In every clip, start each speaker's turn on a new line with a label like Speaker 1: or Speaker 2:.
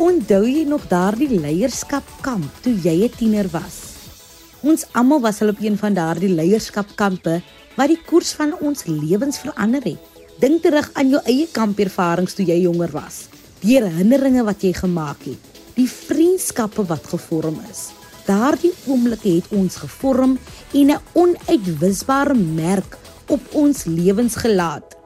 Speaker 1: Onthou jy nog daardie leierskapkamp toe jy 'n tiener was? Ons almal was al op een van daardie leierskapkampe wat die koers van ons lewens verander het. Dink terug aan jou eie kampervarings toe jy jonger was. Die herinneringe wat jy gemaak het, die vriendskappe wat gevorm is. Daardie oomblikke het ons gevorm en 'n onuitwisbare merk op ons lewens gelaat.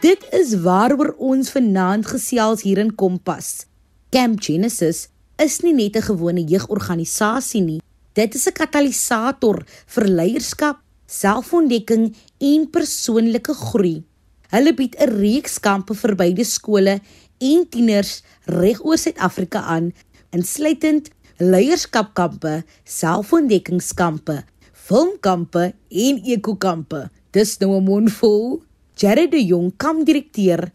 Speaker 1: Dit is waaroor ons vanaand gesels hier in Kompas. Camp Genesis is nie net 'n gewone jeugorganisasie nie. Dit is 'n katalisator vir leierskap, selfontdekking en persoonlike groei. Hulle bied 'n reeks kampe vir beide skole en tieners regoor Suid-Afrika aan, insluitend leierskapkampe, selfontdekkingskampe, filmkampe en ekokampe. Dis nou 'n mondvol. Jared de Jong, kampdirekteur,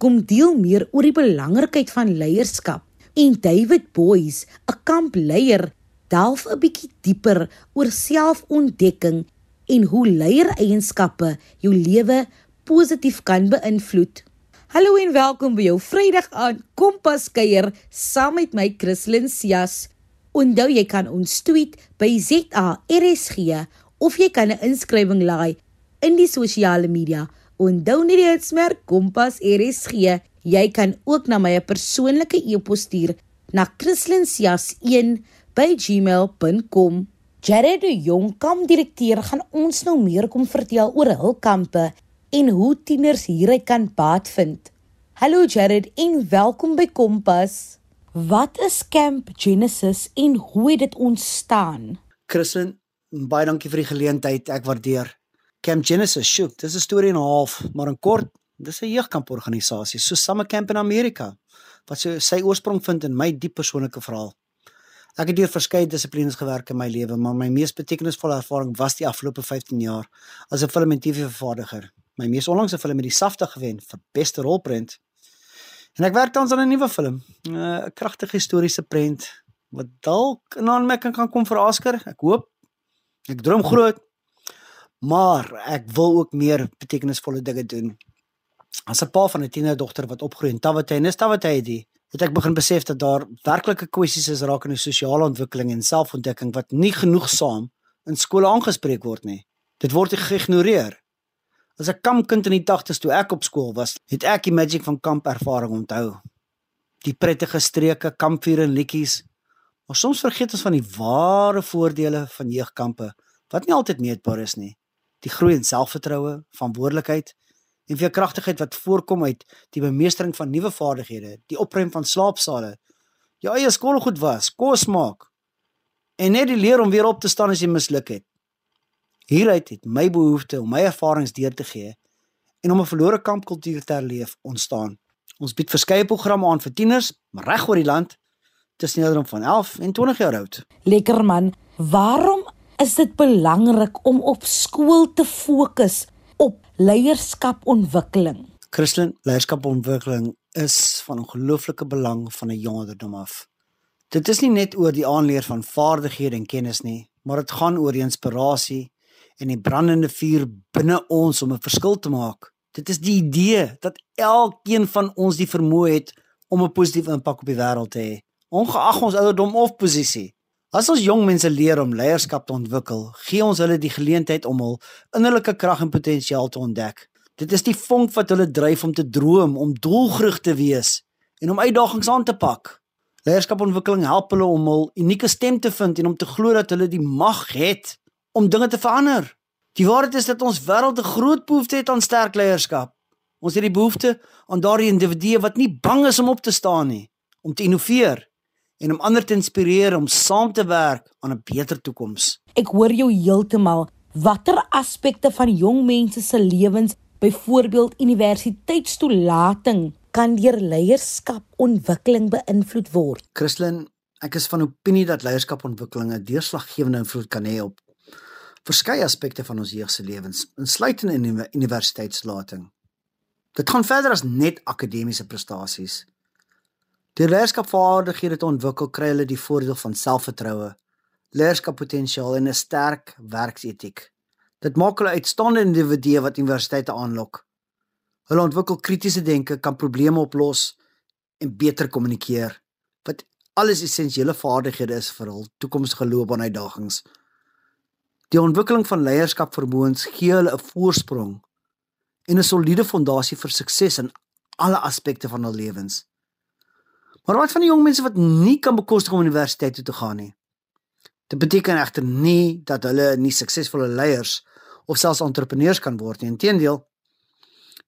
Speaker 1: kom deel meer oor die belangrikheid van leierskap en David Boys, 'n kampleier, delf 'n bietjie dieper oor selfontdekking en hoe leiereienskappe jou lewe positief kan beïnvloed. Hallo en welkom by jou Vrydag aan Kompas kuier saam met my Christlyn Cias. Onthou jy kan ons tweet by ZARSG of jy kan 'n inskrywing laai in die sosiale media. Onthou net die hitsmerk Kompas RSG. Jy kan ook na my 'n persoonlike e-pos stuur na christlyn.cias1@gmail.com. Jared de Jong, kampdirekteur, gaan ons nou meer kom vertel oor hul kampe en hoe tieners hieruit kan baat vind. Hallo Jared en welkom by Kompas. Wat is Camp Genesis en hoe het dit ontstaan?
Speaker 2: Christen, baie dankie vir die geleentheid. Ek waardeer. Camp Genesis, sjoe, dis 'n storie en 'n half, maar in kort, dis 'n jeugkamporganisasie, so Summer Camp in Amerika wat sy, sy oorsprong vind in my diep persoonlike verhaal. Ek het deur verskeie dissiplines gewerk in my lewe, maar my mees betekenisvolle ervaring was die afgelope 15 jaar as 'n film en TV-vervaardiger. My mees onlangse film het die SAFTA gewen vir beste rolprent. En ek werk tans aan 'n nuwe film, 'n kragtige historiese prent wat dalk in aanmerking kan kom vir Oscar. Ek hoop. Ek droom groot. Maar ek wil ook meer betekenisvolle dinge doen. As 'n pa van 'n tienerdogter wat opgroei in Tawatay en Tawatay die het ek begin besef dat daar werklike kwessies is rakende sosiale ontwikkeling en selfontdekking wat nie genoegsaam in skole aangespreek word nie. Dit word geïgnoreer. As 'n kampkind in die 80's toe ek op skool was, het ek die magie van kamp ervaring onthou. Die prettige streke, kampvuur en liedjies. Maar soms vergeet ons van die ware voordele van jeugkampe wat nie altyd meetbaar is nie. Die groei in selfvertroue, verantwoordelikheid en veerkragtigheid wat voorkom uit die bemeestering van nuwe vaardighede, die opruim van slaapsale, jou eie skoolgoed was, kos maak en net die leer om weer op te staan as jy misluk het. Hieruit het my behoefte om my ervarings deur te gee en om 'n verlore kampkultuur te herleef ontstaan. Ons bied verskeie programme aan vir tieners reg oor die land tussen ouderdom van 11 en 20 jaar oud.
Speaker 1: Lekker man, waarom is dit belangrik om op skool te fokus op leierskapontwikkeling?
Speaker 2: Christelin, leierskapontwikkeling is van ongelooflike belang van 'n jong ouderdom af. Dit is nie net oor die aanleer van vaardighede en kennis nie, maar dit gaan oor die inspirasie en die brandende vuur binne ons om 'n verskil te maak. Dit is die idee dat elkeen van ons die vermoë het om 'n positiewe impak op die wêreld te hê, ongeag ons ouderdom of posisie. As ons jong mense leer om leierskap te ontwikkel, gee ons hulle die geleentheid om hul innerlike krag en potensiaal te ontdek. Dit is die vonk wat hulle dryf om te droom, om doelgerig te wees en om uitdagings aan te pak. Leierskapontwikkeling help hulle om hul unieke stem te vind en om te glo dat hulle die mag het om dinge te verander. Die waarheid is dat ons wêreld 'n groot behoefte het aan sterk leierskap. Ons het die behoefte aan daardie individue wat nie bang is om op te staan nie, om te innoveer en om ander te inspireer om saam te werk aan 'n beter toekoms.
Speaker 1: Ek hoor jou heeltemal. Watter aspekte van jong mense se lewens, byvoorbeeld universiteitstoelating, kan deur leierskapontwikkeling beïnvloed word?
Speaker 2: Christlyn, ek is van opinie dat leierskapontwikkeling 'n deurslaggewende invloed kan hê op verskeie aspekte van ons jeug se lewens, insluitend in universiteitslating. Dit gaan verder as net akademiese prestasies. Deur leierskapvaardighede te ontwikkel, kry hulle die voordeel van selfvertroue, leierskappotensiaal en 'n sterk werksetiek. Dit maak hulle uitstaande individue wat universiteite aanlok. Hulle ontwikkel kritiese denke, kan probleme oplos en beter kommunikeer. alles essensiële vaardighede is vir hul toekomstige loopbaanuitdagings. Die ontwikkeling van leierskapvermoëns gee hulle 'n voorsprong en 'n soliede fondasie vir sukses in alle aspekte van hul lewens. Maar wat van die jong mense wat nie kan bekostig om universiteit toe te gaan nie? Dit beteken egter nie dat hulle nie suksesvolle leiers of selfs entrepreneurs kan word nie. Inteendeel,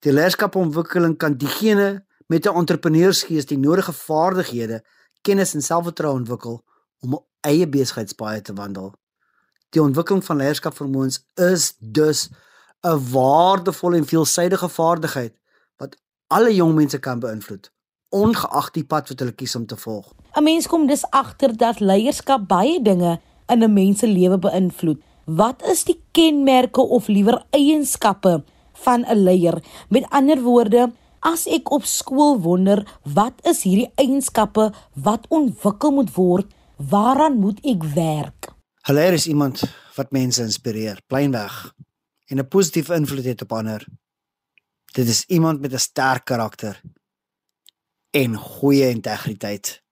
Speaker 2: die leierskapontwikkeling kan diegene met 'n entrepreneursgees die nodige vaardighede, kennis en selfvertroue ontwikkel om 'n eie besigheidspaaie te wandel. Die ontwikkeling van leierskapvermoëns is dus 'n waardevolle en veelsidige vaardigheid wat alle jong mense kan beïnvloed, ongeag die pad wat hulle kies om te volg.
Speaker 1: 'n Mens kom dus agter dat leierskap baie dinge in 'n mens se lewe beïnvloed. Wat is die kenmerke of liewer eienskappe van 'n leier? Met ander woorde, as ek op skool wonder, wat is hierdie eienskappe wat ontwikkel moet word? Waaraan moet ek werk?
Speaker 2: 'n Leier is iemand wat mense inspireer, plainweg, en 'n positiewe invloed het op ander. Dit is iemand met 'n sterk karakter en goeie integriteit.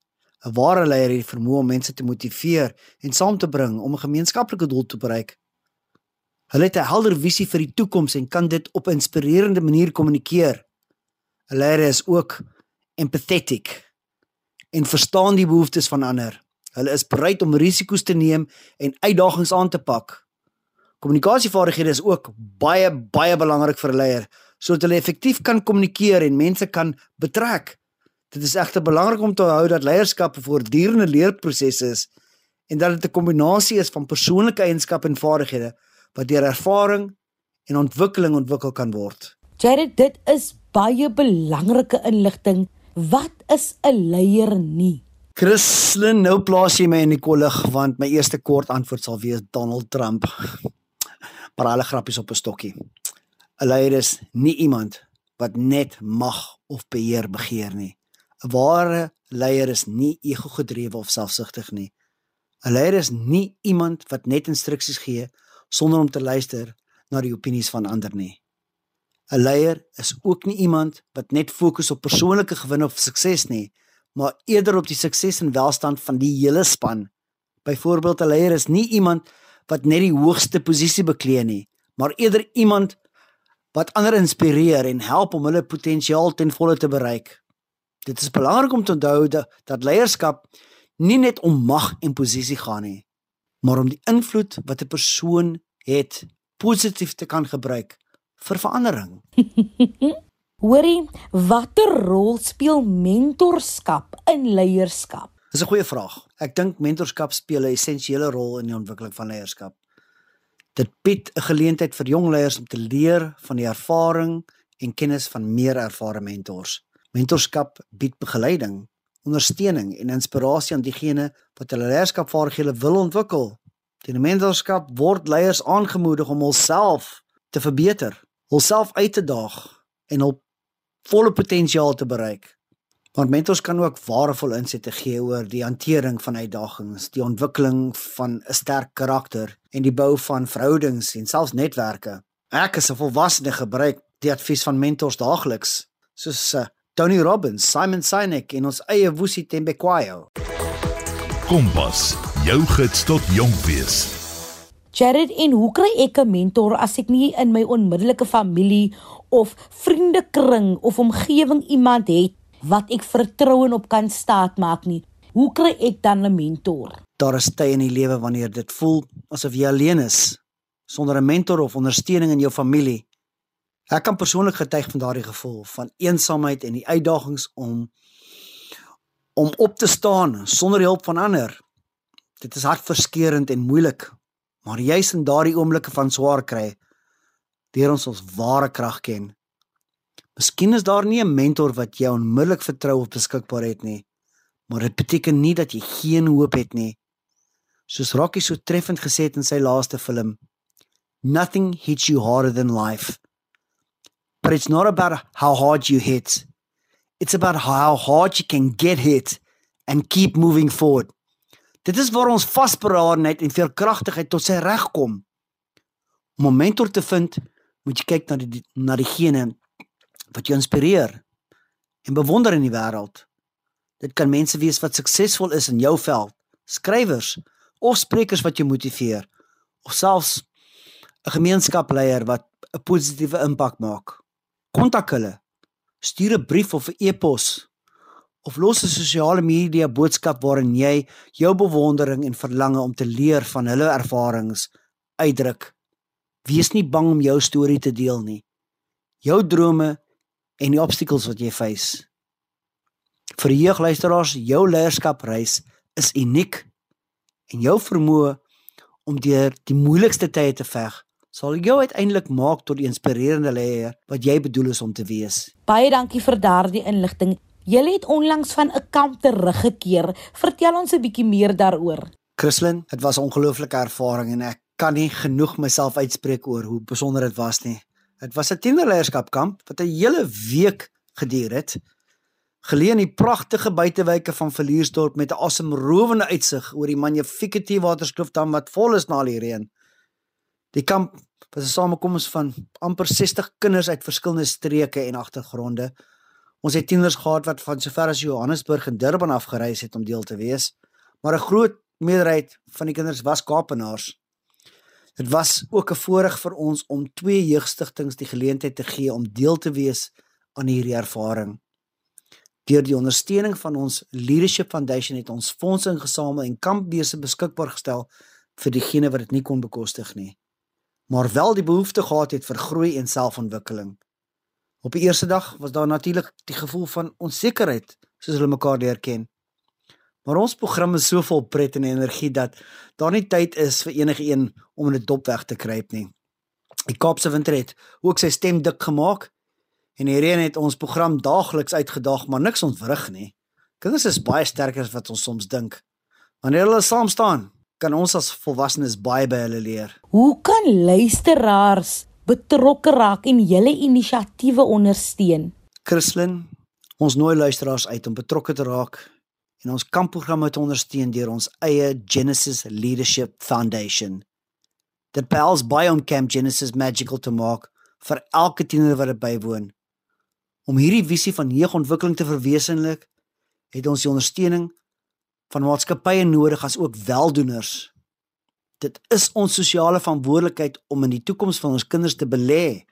Speaker 2: 'n Ware leier het die vermoë om mense te motiveer en saam te bring om 'n gemeenskaplike doel te bereik. Hulle het 'n helder visie vir die toekoms en kan dit op 'n inspirerende manier kommunikeer. 'n Leier is ook empathetic en verstaan die behoeftes van ander. Hulle is bereid om risiko's te neem en uitdagings aan te pak. Kommunikasievaardighede is ook baie baie belangrik vir 'n leier sodat hulle effektief kan kommunikeer en mense kan betrek. Dit is egter belangrik om te onthou dat leierskap 'n voortdurende leerproses is en dat dit 'n kombinasie is van persoonlike eienskappe en vaardighede wat deur ervaring en ontwikkeling ontwikkel kan word.
Speaker 1: Jared, dit is baie belangrike inligting. Wat is 'n leier nie?
Speaker 2: Christlyn, nou plaas jy my in die kollig want my eerste kort antwoord sal wees Donald Trump. maar alle grappies op 'n stokkie. 'n Leier is nie iemand wat net mag of beheer begeer nie. 'n Ware leier is nie ego-gedrewe of selfsugtig nie. 'n Leier is nie iemand wat net instruksies gee sonder om te luister na die opinies van ander nie. 'n Leier is ook nie iemand wat net fokus op persoonlike gewin of sukses nie, maar eerder op die sukses en welstand van die hele span. Byvoorbeeld 'n leier is nie iemand wat net die hoogste posisie beklee nie, maar eerder iemand wat ander inspireer en help om hulle potensiaal ten volle te bereik. Dit is belangrik om te onthou dat, dat leierskap nie net om mag en posisie gaan nie, maar om die invloed wat 'n persoon het positief te kan gebruik vir verandering.
Speaker 1: Hoorie, watter rol speel mentorskap in leierskap?
Speaker 2: Dis 'n goeie vraag. Ek dink mentorskap speel 'n essensiële rol in die ontwikkeling van leierskap. Dit bied 'n geleentheid vir jong leiers om te leer van die ervaring en kennis van meer ervare mentors. Mentorskap bied begeleiding, ondersteuning en inspirasie aan diegene wat hulle leierskapvaardighede wil ontwikkel. Deur mentorskap word leiers aangemoedig om hulself te verbeter, hulself uit te daag en hul volle potensiaal te bereik. Maar mentors kan ook waardevol insette gee oor die hantering van uitdagings, die ontwikkeling van 'n sterk karakter en die bou van verhoudings en selfs netwerke. Ek as 'n volwassene gebruik die advies van mentors daagliks, soos uh, Tony Robbins, Simon Sinek en ons eie Wusi Tembekwayo.
Speaker 3: Kompas, jou gids tot jonk wees.
Speaker 1: Jared, en hoe kry ek 'n mentor as ek nie in my onmiddellike familie of vriendekring of omgewing iemand het wat ek vertrou en op kan staatmaak nie. Hoe kry ek dan 'n mentor?
Speaker 2: Daar is tye in die lewe wanneer dit voel asof jy alleen is sonder 'n mentor of ondersteuning in jou familie. Ek kan persoonlik getuig van daardie gevoel van eensaamheid en die uitdagings om om op te staan sonder hulp van ander. Dit is hartverskeurende en moeilik, maar juis in daardie oomblikke van swaar kry, leer ons ons ware krag ken Miskien is daar nie 'n mentor wat jy onmiddellik vertrou of beskikbaar het nie, maar dit beteken nie dat jy geen hoop het nie. Soos Rocky so treffend gesê het in sy laaste film, Nothing hits you harder than life. But it's not about how hard you hit. It's about how hard you can get hit and keep moving forward. Dit is waar ons vasberadenheid en veerkragtigheid tot sy reg kom. Om 'n mentor te vind, moet jy kyk na die na diegene wat jou inspireer en bewonder in die wêreld. Dit kan mense wees wat suksesvol is in jou veld, skrywers of sprekers wat jou motiveer, of selfs 'n gemeenskapsleier wat 'n positiewe impak maak. Kontak hulle. Stuur 'n brief of 'n e-pos of los 'n sosiale media boodskap waarin jy jou bewondering en verlange om te leer van hulle ervarings uitdruk. Wees nie bang om jou storie te deel nie. Jou drome en die obstacles wat jy face. Vir die jeugluisteraars, jou leierskapreis is uniek en jou vermoë om deur die moeilikste tye te veg sal jou uiteindelik maak tot die inspirerende leier wat jy bedoel is om te wees.
Speaker 1: Baie dankie vir daardie inligting. Jy het onlangs van 'n kamp teruggekeer. Vertel ons 'n bietjie meer daaroor.
Speaker 2: Christlyn, dit was 'n ongelooflike ervaring en ek kan nie genoeg myself uitspreek oor hoe besonder dit was nie. Dit was 'n tienerleierskapkamp wat 'n hele week geduur het geleë in die pragtige buitewyke van Verliersdorp met 'n asemrowende uitsig oor die magnifieke T-waterskloof wat vol is na die reën. Die kamp was 'n samekoms van amper 60 kinders uit verskillende streke en agtergronde. Ons het tieners gehad wat van sover as Johannesburg en Durban afgereis het om deel te wees, maar 'n groot meerderheid van die kinders was Kaapenaars. Dit was ook 'n voorreg vir ons om twee jeugstigtings die geleentheid te gee om deel te wees aan hierdie ervaring. Deur die ondersteuning van ons Leadership Foundation het ons fondse ingesamel en kampbeurse beskikbaar gestel vir diegene wat dit nie kon bekostig nie. Maar wel die behoefte gehad het vir groei en selfontwikkeling. Op die eerste dag was daar natuurlik die gevoel van onsekerheid soos hulle mekaar leer ken. Maar ons program is so vol pret en energie dat daar nie tyd is vir enige een om in 'n dop weg te kruip nie. Die Kaapse winter het ook sy stem dik gemaak En hierheen het ons program daagliks uitgedaag, maar niks ontwrig nie. Kinders is baie sterker as wat ons soms dink. Wanneer hulle saam staan, kan ons as volwassenes baie by hulle leer.
Speaker 1: Hoe kan luisteraars betrokke raak en julle inisiatiewe ondersteun?
Speaker 2: Christlyn, ons nooi luisteraars uit om betrokke te raak en ons kampprogramme te ondersteun deur ons eie Genesis Leadership Foundation. Dit behels baie om Camp Genesis magical te maak vir elke tiener wat dit bywoon. Om hierdie visie van jeugontwikkeling te verwesenlik, het ons die ondersteuning van maatskappye nodig as ook weldoeners. Dit is ons sosiale verantwoordelikheid om in die toekoms van ons kinders te belê.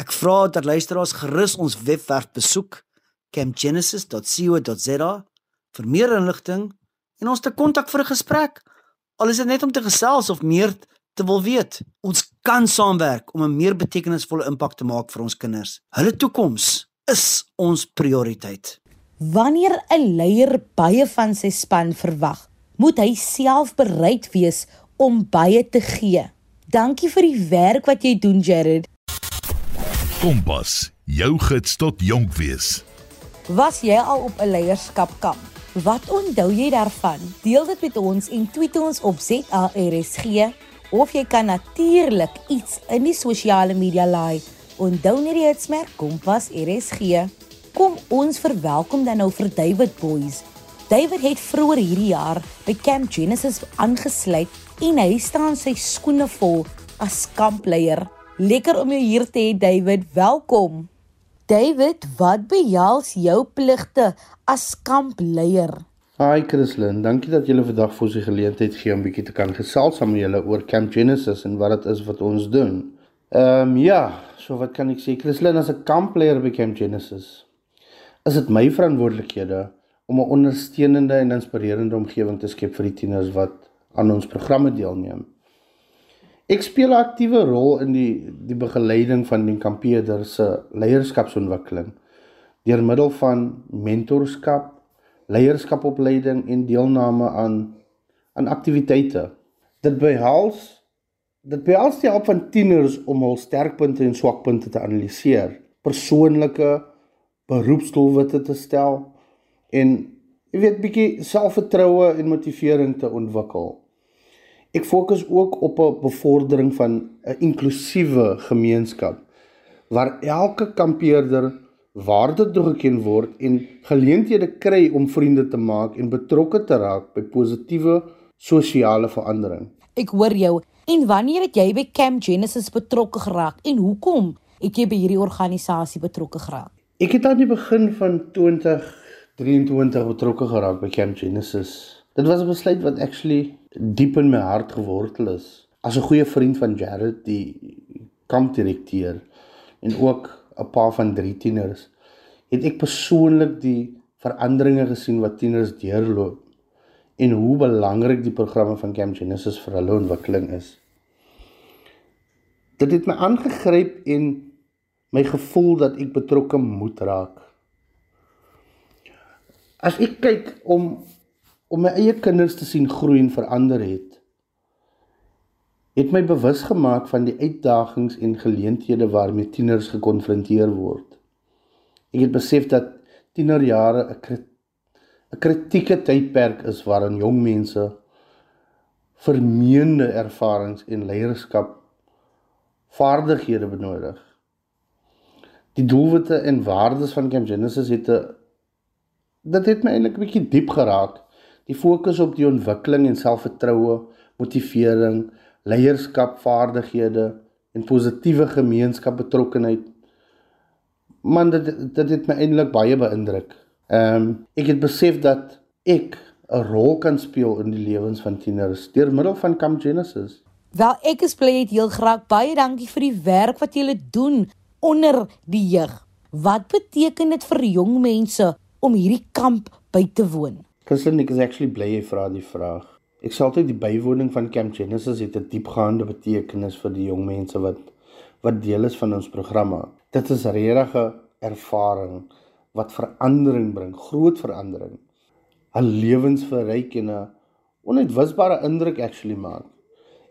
Speaker 2: Ek vra dat luisteraars gerus ons webwerf besoek campgenesis.co.za vir meer inligting en ons te kontak vir 'n gesprek. Al is dit net om te gesels of meer te wil weet. Ons kan saamwerk om 'n meer betekenisvolle impak te maak vir ons kinders. Hulle toekoms is ons prioriteit.
Speaker 1: Wanneer 'n leier baie van sy span verwag, moet hy self bereid wees om baie te gee. Dankie vir die werk wat jy doen, Jared.
Speaker 3: Kompas, jou gids tot jonk wees.
Speaker 1: Was jy al op 'n leierskapkamp? Wat onthou jy daarvan? Deel dit met ons en tweet ons op ZARSG of jy kan natuurlik iets in die sosiale media laai. Onthou net die hitsmerk Kompas RSG. Kom ons verwelkom dan nou vir David Boys. David het vroeër hierdie jaar by Camp Genesis aangesluit en hy staan sy skoene vol as kampleier. Lekker om jou hier te hê David. Welkom. David, wat behels jou pligte as kampleier?
Speaker 4: Hi Christlyn, dankie dat julle vandag vir ons die geleentheid gee om bietjie te kan gesels saam met julle oor Camp Genesis en wat dit is wat ons doen. Ehm um, ja, so wat kan ek sê Christlyn as 'n kampleier by Camp Genesis? Is dit my verantwoordelikhede om 'n ondersteunende en inspirerende omgewing te skep vir die tieners wat aan ons programme deelneem. Ek speel 'n aktiewe rol in die die begeleiding van die kampeerders se leierskapsontwikkeling deur middel van mentorskap leierskapopleiding en deelname aan aan aktiwiteite. Dit behels dit behels die help van tieners om hul sterkpunte en swakpunte te analiseer, persoonlike beroepsdoelwitte te stel en jy weet bietjie selfvertroue en motivering te ontwikkel. Ek fokus ook op 'n bevordering van 'n inklusiewe gemeenskap waar elke kampeerder waarde toegeken word en geleenthede kry om vriende te maak en betrokke te raak by positiewe sosiale verandering.
Speaker 1: Ek hoor jou. En wanneer het jy by Camp Genesis betrokke geraak en hoekom het jy by hierdie organisasie betrokke geraak?
Speaker 4: Ek het aan die begin van 23 betrokke geraak by Camp Genesis. Dit was 'n besluit wat actually diep in my hart gewortel is. As 'n goeie vriend van Jared, die kampdirekteur en ook 'n pa van drie tieners, het ek persoonlik die veranderinge gesien wat tieners deurloop en hoe belangrik die programme van Camp Genesis vir hulle ontwikkeling is. Dit het my aangegryp en my gevoel dat ek betrokke moet raak. As ek kyk om om my eie kinders te sien groei en verander het, het my bewus gemaak van die uitdagings en geleenthede waarmee tieners gekonfronteer word. Ek het besef dat tienerjare 'n 'n kritieke tydperk is waarin jong mense vermeende ervarings en leierskap vaardighede benodig. Die doelwitte en waardes van Camp Genesis het 'n dit het my eintlik 'n bietjie diep geraak. Die fokus op die ontwikkeling en selfvertroue, motivering, leierskap, vaardighede en positiewe gemeenskapbetrokkenheid. Man dit dit het my eintlik baie beïndruk. Ehm um, ek het besef dat ek 'n rol kan speel in die lewens van tieners deur middel van Camp Genesis.
Speaker 1: Wel ek is bly het heel graag baie dankie vir die werk wat julle doen onder die jeug. Wat beteken dit vir jong mense om hierdie kamp by te woon?
Speaker 4: Christen, ek is actually bly jy vra die vraag. Ek sê altyd die bywoning van Camp Genesis het 'n diepgaande betekenis vir die jong mense wat wat deel is van ons programme. Dit is 'n ervaring wat verandering bring, groot verandering. 'n Lewens verryk en 'n onuitwisbare indruk actually maak.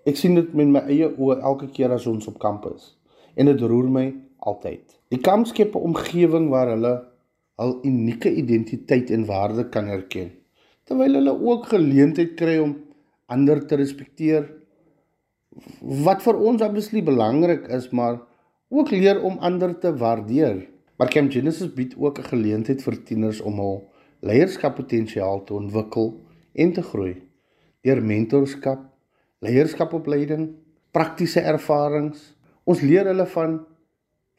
Speaker 4: Ek sien dit met my eie oë elke keer as ons op kampus en dit roer my altyd. Die kamp skep 'n omgewing waar hulle hul unieke identiteit en waarde kan erken, terwyl hulle ook geleentheid kry om ander te respekteer wat vir ons absoluut belangrik is, maar ook leer om ander te waardeer. Maar Camp Genesis bied ook 'n geleentheid vir tieners om hul leierskappotensiaal te ontwikkel en te groei deur mentorskap leierskapopleiding, praktiese ervarings. Ons leer hulle van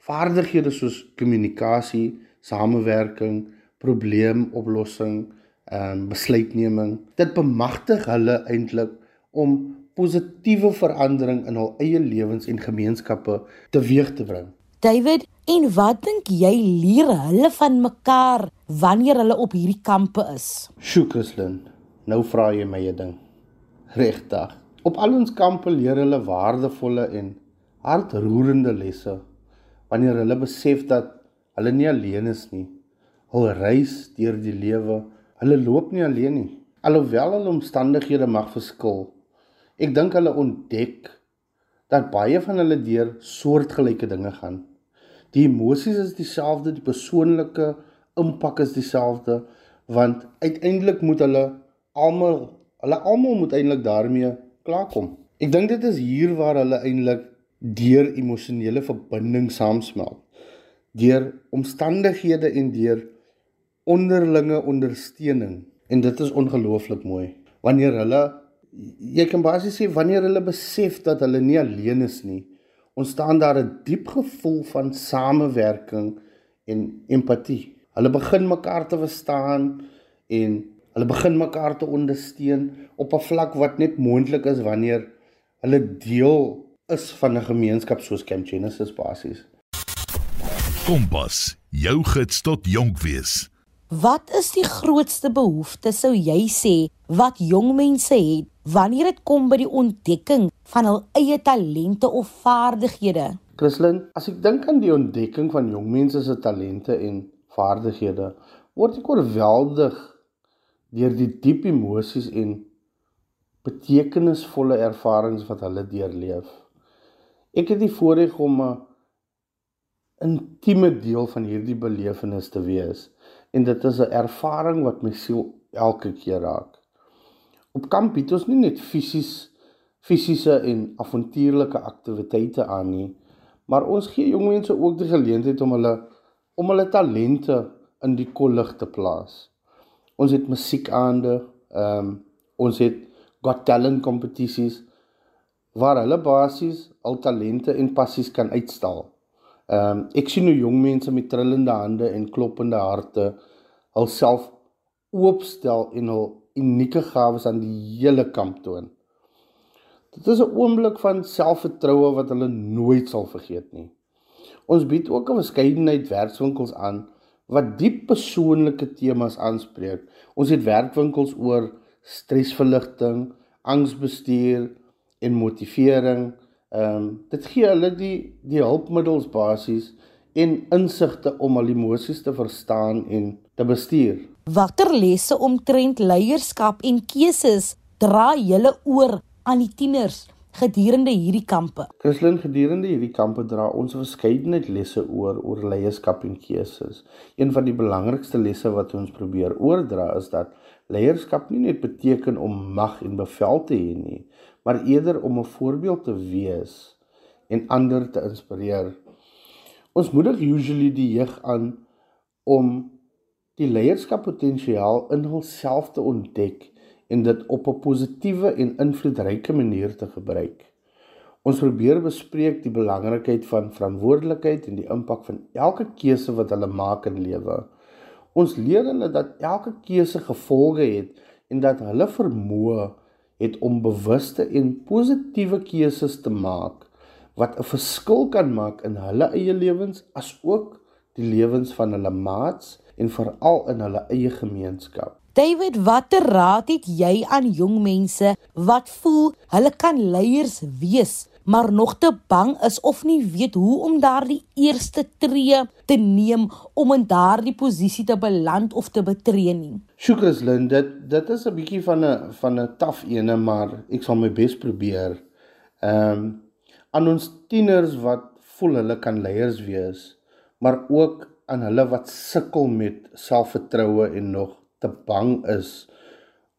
Speaker 4: vaardighede soos kommunikasie, samewerking, probleemoplossing, ehm um, besluitneming. Dit bemagtig hulle eintlik om positiewe verandering in hul eie lewens en gemeenskappe teweeg te bring.
Speaker 1: David, en wat dink jy leer hulle van mekaar wanneer hulle op hierdie kampe is?
Speaker 4: Sjoe, Christlyn, nou vra jy my 'n ding. Regtig. Op al ons kampe leer hulle waardevolle en hartroerende lesse wanneer hulle besef dat hulle nie alleen is nie. Hulle reis deur die lewe. Hulle loop nie alleen nie. Alhoewel hulle omstandighede mag verskil. Ek dink hulle ontdek dat baie van hulle deur soortgelyke dinge gaan. Die emosies is dieselfde, die persoonlike impak is dieselfde want uiteindelik moet hulle almal hulle almal moet eintlik daarmee klaarkom. Ek dink dit is hier waar hulle eintlik deur emosionele verbinding saamsmelt. Deur omstandighede en deur onderlinge ondersteuning en dit is ongelooflik mooi. Wanneer hulle jy kan basies sê wanneer hulle besef dat hulle nie alleen is nie, ontstaan daar 'n diep gevoel van samewerking en empatie. Hulle begin mekaar te verstaan en Hulle begin mekaar te ondersteun op 'n vlak wat net moontlik is wanneer hulle deel is van 'n gemeenskap soos Camp Genesis basies.
Speaker 3: Kompas, jou gids tot jonk wees.
Speaker 1: Wat is die grootste behoefte sou jy sê wat jong mense het wanneer dit kom by die ontdekking van hul eie talente of vaardighede?
Speaker 4: Christlyn, as ek dink aan die ontdekking van jong mense se talente en vaardighede, word ek oorweldig deur die diep emosies en betekenisvolle ervarings wat hulle deurleef. Ek het die voorreg om 'n intieme deel van hierdie belewenis te wees en dit is 'n ervaring wat my siel elke keer raak. Op kamp het ons nie net fisies fisiese en avontuurlike aktiwiteite aan nie, maar ons gee jong mense ook die geleentheid om hulle om hulle talente in die kollig te plaas. Ons het musiekaande, ehm um, ons het got talent kompetisies waar hulle basies al talente en passies kan uitstal. Ehm um, ek sien hoe jong mense met trillende hande en kloppende harte hulself oopstel en hul unieke gawes aan die hele kamp toon. Dit is 'n oomblik van selfvertroue wat hulle nooit sal vergeet nie. Ons bied ook 'n verskeidenheid werkswinkels aan wat diep persoonlike temas aanspreek. Ons het werkwinkels oor stresverligting, angsbestuur en motivering. Ehm um, dit gee hulle die die hulpmiddels basies en insigte om al emosies te verstaan en te bestuur.
Speaker 1: Watter lesse omtrent leierskap en keuses dra julle oor aan die tieners gedurende hierdie kampe?
Speaker 4: Christlyn gedurende hierdie kampe dra ons 'n verskeidenheid lesse oor oor leierskap en keuses. Een van die belangrikste lesse wat ons probeer oordra is dat leierskap nie net beteken om mag en bevel te hê nie, maar eerder om 'n voorbeeld te wees en ander te inspireer. Ons moedig usually die jeug aan om die leierskappotensiaal in hulself te ontdek en dit op 'n positiewe en invloedryke manier te gebruik. Ons probeer bespreek die belangrikheid van verantwoordelikheid en die impak van elke keuse wat hulle maak in lewe. Ons leer hulle dat elke keuse gevolge het en dat hulle vermoë het om bewuste en positiewe keuses te maak wat 'n verskil kan maak in hulle eie lewens as ook die lewens van hulle maats en veral in hulle eie gemeenskap.
Speaker 1: David, watter raad het jy aan jong mense wat voel hulle kan leiers wees, maar nog te bang is of nie weet hoe om daardie eerste tree te neem om in daardie posisie te beland of te betree nie?
Speaker 4: Sjoekres Lynn, dit dit is 'n bietjie van 'n van 'n taaf ene, maar ek sal my bes probeer. Ehm um, aan ons tieners wat voel hulle kan leiers wees, maar ook aan hulle wat sukkel met selfvertroue en nog te bang is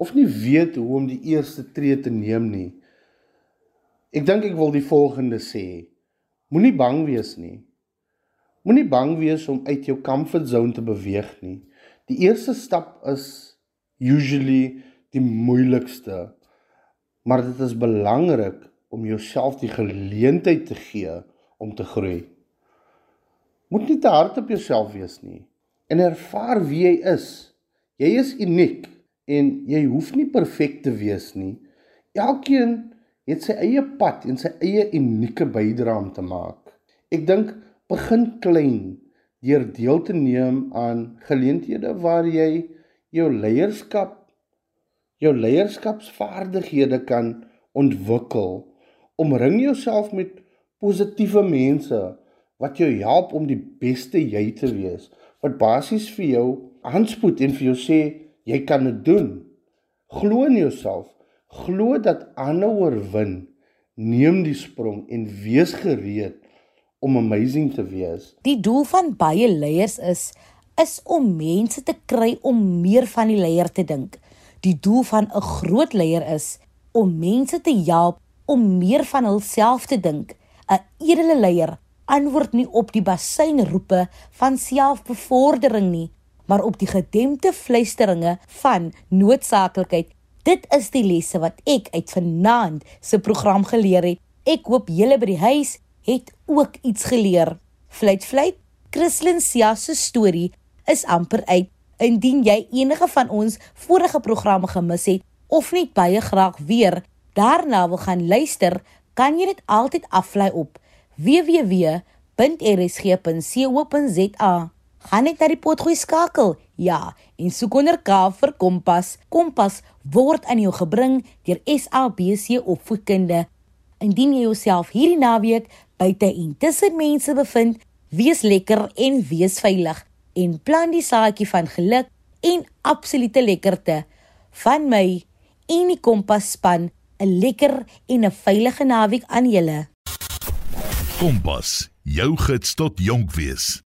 Speaker 4: of nie weet hoe om die eerste tree te neem nie. Ek dink ek wil die volgende sê. Moenie bang wees nie. Moenie bang wees om uit jou comfort zone te beweeg nie. Die eerste stap is usually die moeilikste. Maar dit is belangrik om jouself die geleentheid te gee om te groei. Moet nie te hard op jouself wees nie en ervaar wie jy is. Jy is uniek en jy hoef nie perfek te wees nie. Elkeen het sy eie pad en sy eie unieke bydrae om te maak. Ek dink begin klein deur deel te neem aan geleenthede waar jy jou leierskap jou leierskapsvaardighede kan ontwikkel. Omring jouself met positiewe mense wat jou help om die beste jy te wees. Wat basies vir jou aanspoed en vir jou sê jy kan dit doen. Glo in jouself. Glo dat ander oorwin. Neem die sprong en wees gereed om amazing te wees.
Speaker 1: Die doel van baie leiers is is om mense te kry om meer van die leier te dink. Die doel van 'n groot leier is om mense te help om meer van hulself te dink. 'n Edele leier antwoord nie op die basynroepe van selfbevordering nie, maar op die gedempte fluisteringe van noodsaaklikheid. Dit is die lesse wat ek uit vanaand se program geleer het. Ek hoop julle by die huis het ook iets geleer. Fluit fluit. Christlyn Sia se storie is amper uit. Indien jy enige van ons vorige programme gemis het of net baie graag weer daarna wil gaan luister, kan jy dit altyd aflaai op www.rsg.co.za gaan net na die potgooi skakel. Ja, en soek onder K vir Kompas. Kompas word aan jou gebring deur SABC Opvoedkunde. Indien jy jouself hierdie naweek buite en tussen mense bevind, wees lekker en wees veilig en plant die saadjie van geluk en absolute lekkerte van my en die Kompas span 'n lekker en 'n veilige naweek aan julle.
Speaker 3: Kompas, jou gids tot jonk wees.